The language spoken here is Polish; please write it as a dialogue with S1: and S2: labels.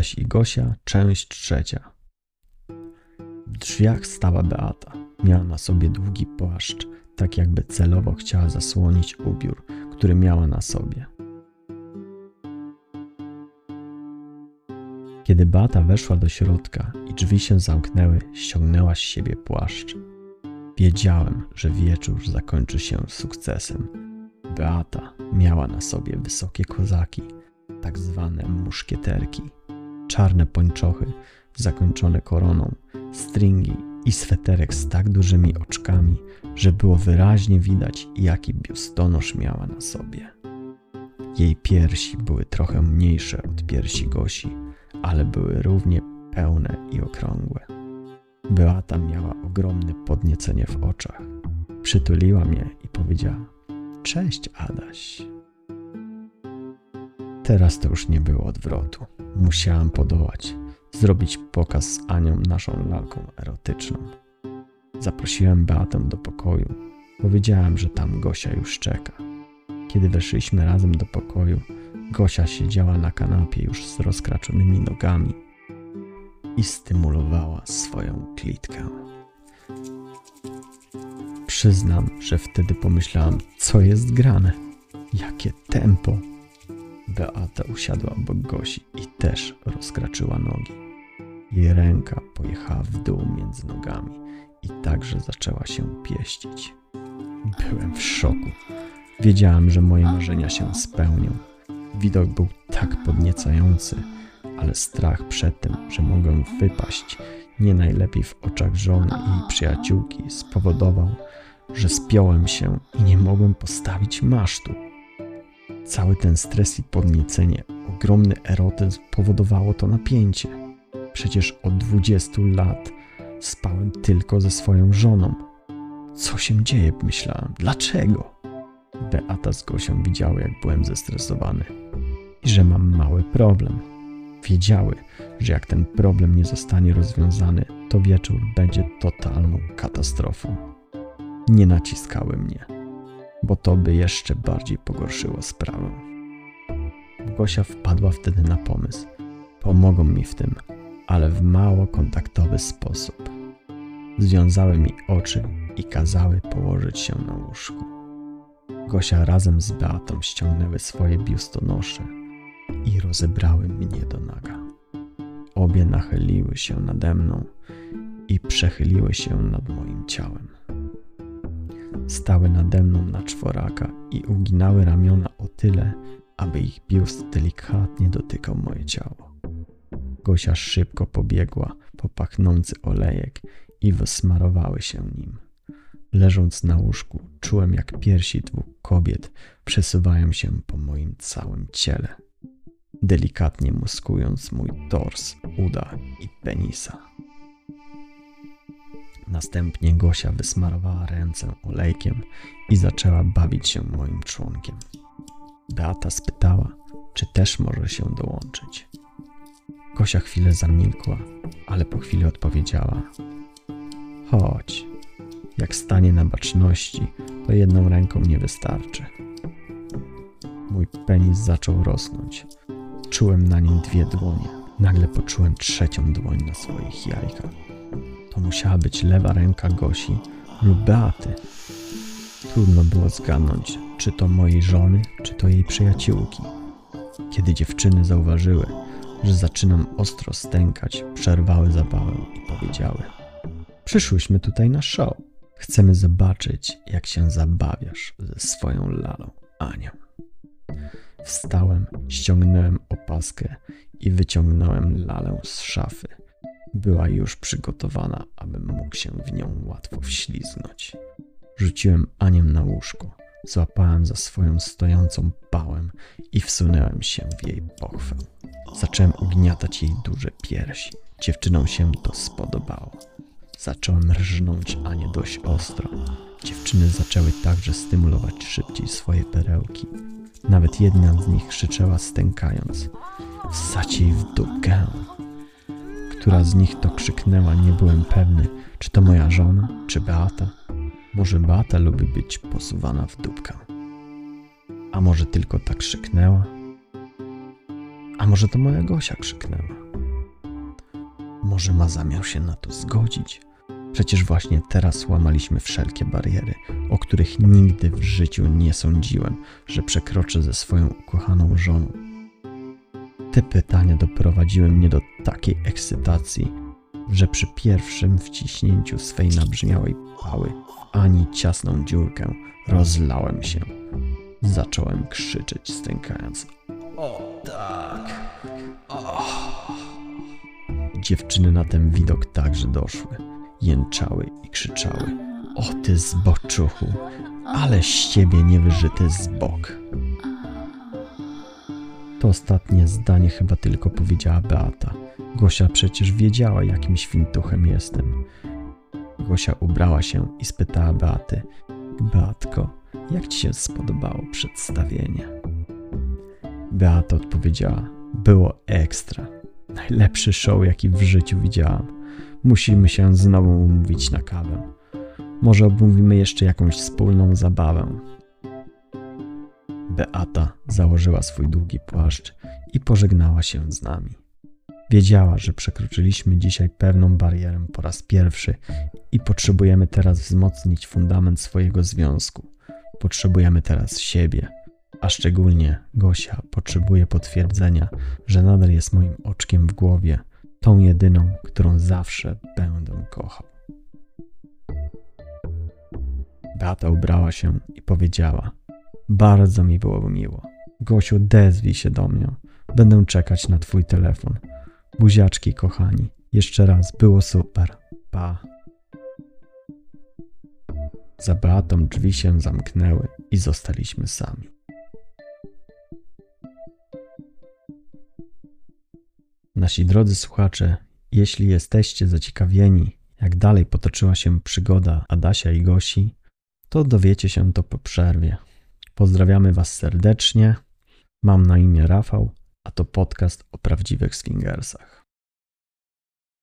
S1: I Gosia, część trzecia. W drzwiach stała Beata. Miała na sobie długi płaszcz, tak jakby celowo chciała zasłonić ubiór, który miała na sobie. Kiedy Beata weszła do środka i drzwi się zamknęły, ściągnęła z siebie płaszcz. Wiedziałem, że wieczór zakończy się sukcesem. Beata miała na sobie wysokie kozaki, tak zwane muszkieterki, czarne pończochy zakończone koroną, stringi i sweterek z tak dużymi oczkami, że było wyraźnie widać, jaki biustonosz miała na sobie. Jej piersi były trochę mniejsze od piersi Gosi, ale były równie pełne i okrągłe. Beata miała ogromne podniecenie w oczach. Przytuliła mnie i powiedziała: Cześć, Adaś. Teraz to już nie było odwrotu. Musiałam podołać, zrobić pokaz z Anią, naszą lalką erotyczną. Zaprosiłem Beatę do pokoju. Powiedziałem, że tam Gosia już czeka. Kiedy weszliśmy razem do pokoju, Gosia siedziała na kanapie już z rozkraczonymi nogami i stymulowała swoją klitkę. Przyznam, że wtedy pomyślałam, co jest grane, jakie tempo. Beata usiadła obok Gosi i też rozkraczyła nogi. Jej ręka pojechała w dół między nogami i także zaczęła się pieścić. Byłem w szoku. Wiedziałem, że moje marzenia się spełnią. Widok był tak podniecający, ale strach przed tym, że mogę wypaść nie najlepiej w oczach żony i przyjaciółki spowodował, że spiąłem się i nie mogłem postawić masztu. Cały ten stres i podniecenie, ogromny erotyzm powodowało to napięcie. Przecież od 20 lat spałem tylko ze swoją żoną. Co się dzieje, myślałem. Dlaczego? Beata z Gosią widziały, jak byłem zestresowany i że mam mały problem. Wiedziały, że jak ten problem nie zostanie rozwiązany, to wieczór będzie totalną katastrofą. Nie naciskały mnie, bo to by jeszcze bardziej pogorszyło sprawę. Gosia wpadła wtedy na pomysł. Pomogą mi w tym, ale w mało kontaktowy sposób. Związały mi oczy i kazały położyć się na łóżku. Gosia razem z Beatą ściągnęły swoje biustonosze i rozebrały mnie do naga. Obie nachyliły się nade mną i przechyliły się nad moim ciałem. Stały nade mną na czworaka i uginały ramiona o tyle, aby ich biust delikatnie dotykał moje ciało. Gosia szybko pobiegła po pachnący olejek i wysmarowały się nim. Leżąc na łóżku, czułem jak piersi dwóch kobiet przesuwają się po moim całym ciele, delikatnie muskując mój tors, uda i penisa. Następnie Gosia wysmarowała ręce olejkiem i zaczęła bawić się moim członkiem. Beata spytała, czy też może się dołączyć. Gosia chwilę zamilkła, ale po chwili odpowiedziała: Chodź, jak stanie na baczności, to jedną ręką nie wystarczy. Mój penis zaczął rosnąć. Czułem na nim dwie dłonie. Nagle poczułem trzecią dłoń na swoich jajkach. Musiała być lewa ręka Gosi lub Beaty. Trudno było zgadnąć, czy to mojej żony, czy to jej przyjaciółki. Kiedy dziewczyny zauważyły, że zaczynam ostro stękać, przerwały zabawę i powiedziały: Przyszłyśmy tutaj na show. Chcemy zobaczyć, jak się zabawiasz ze swoją lalą, Anią. Wstałem, ściągnąłem opaskę i wyciągnąłem lalę z szafy. Była już przygotowana, abym mógł się w nią łatwo wślizgnąć. Rzuciłem Anię na łóżko, złapałem za swoją stojącą pałem i wsunąłem się w jej pochwę. Zacząłem ugniatać jej duże piersi. Dziewczynom się to spodobało. Zacząłem rżnąć Anię dość ostro. Dziewczyny zaczęły także stymulować szybciej swoje perełki. Nawet jedna z nich krzyczała stękając. Wsadź jej w dupkę. Która z nich to krzyknęła, nie byłem pewny, czy to moja żona, czy Beata. Może Beata lubi być posuwana w dupkę. A może tylko tak krzyknęła? A może to moja Gosia krzyknęła? Może ma zamiar się na to zgodzić? Przecież właśnie teraz łamaliśmy wszelkie bariery, o których nigdy w życiu nie sądziłem, że przekroczę ze swoją ukochaną żoną. Te pytania doprowadziły mnie do takiej ekscytacji, że przy pierwszym wciśnięciu swej nabrzmiałej pały w ani ciasną dziurkę rozlałem się. Zacząłem krzyczeć, stękając. O tak! O. Dziewczyny na ten widok także doszły. Jęczały i krzyczały. O ty zboczuchu, ale z ciebie niewyżyty zbok. To ostatnie zdanie chyba tylko powiedziała Beata. Gosia przecież wiedziała, jakim świntuchem jestem. Gosia ubrała się i spytała Beaty: Beatko, jak ci się spodobało przedstawienie? Beata odpowiedziała: Było ekstra. Najlepszy show, jaki w życiu widziałam. Musimy się znowu umówić na kawę. Może obmówimy jeszcze jakąś wspólną zabawę. Beata założyła swój długi płaszcz i pożegnała się z nami. Wiedziała, że przekroczyliśmy dzisiaj pewną barierę po raz pierwszy i potrzebujemy teraz wzmocnić fundament swojego związku. Potrzebujemy teraz siebie, a szczególnie Gosia potrzebuje potwierdzenia, że nadal jest moim oczkiem w głowie, tą jedyną, którą zawsze będę kochał. Beata ubrała się i powiedziała: Bardzo mi było miło. Gosiu, odezwij się do mnie. Będę czekać na twój telefon. Buziaczki, kochani. Jeszcze raz, było super. Pa. Za Beatą drzwi się zamknęły i zostaliśmy sami. Nasi drodzy słuchacze, jeśli jesteście zaciekawieni, jak dalej potoczyła się przygoda Adasia i Gosi, to dowiecie się to po przerwie. Pozdrawiamy Was serdecznie. Mam na imię Rafał, a to podcast o prawdziwych swingersach.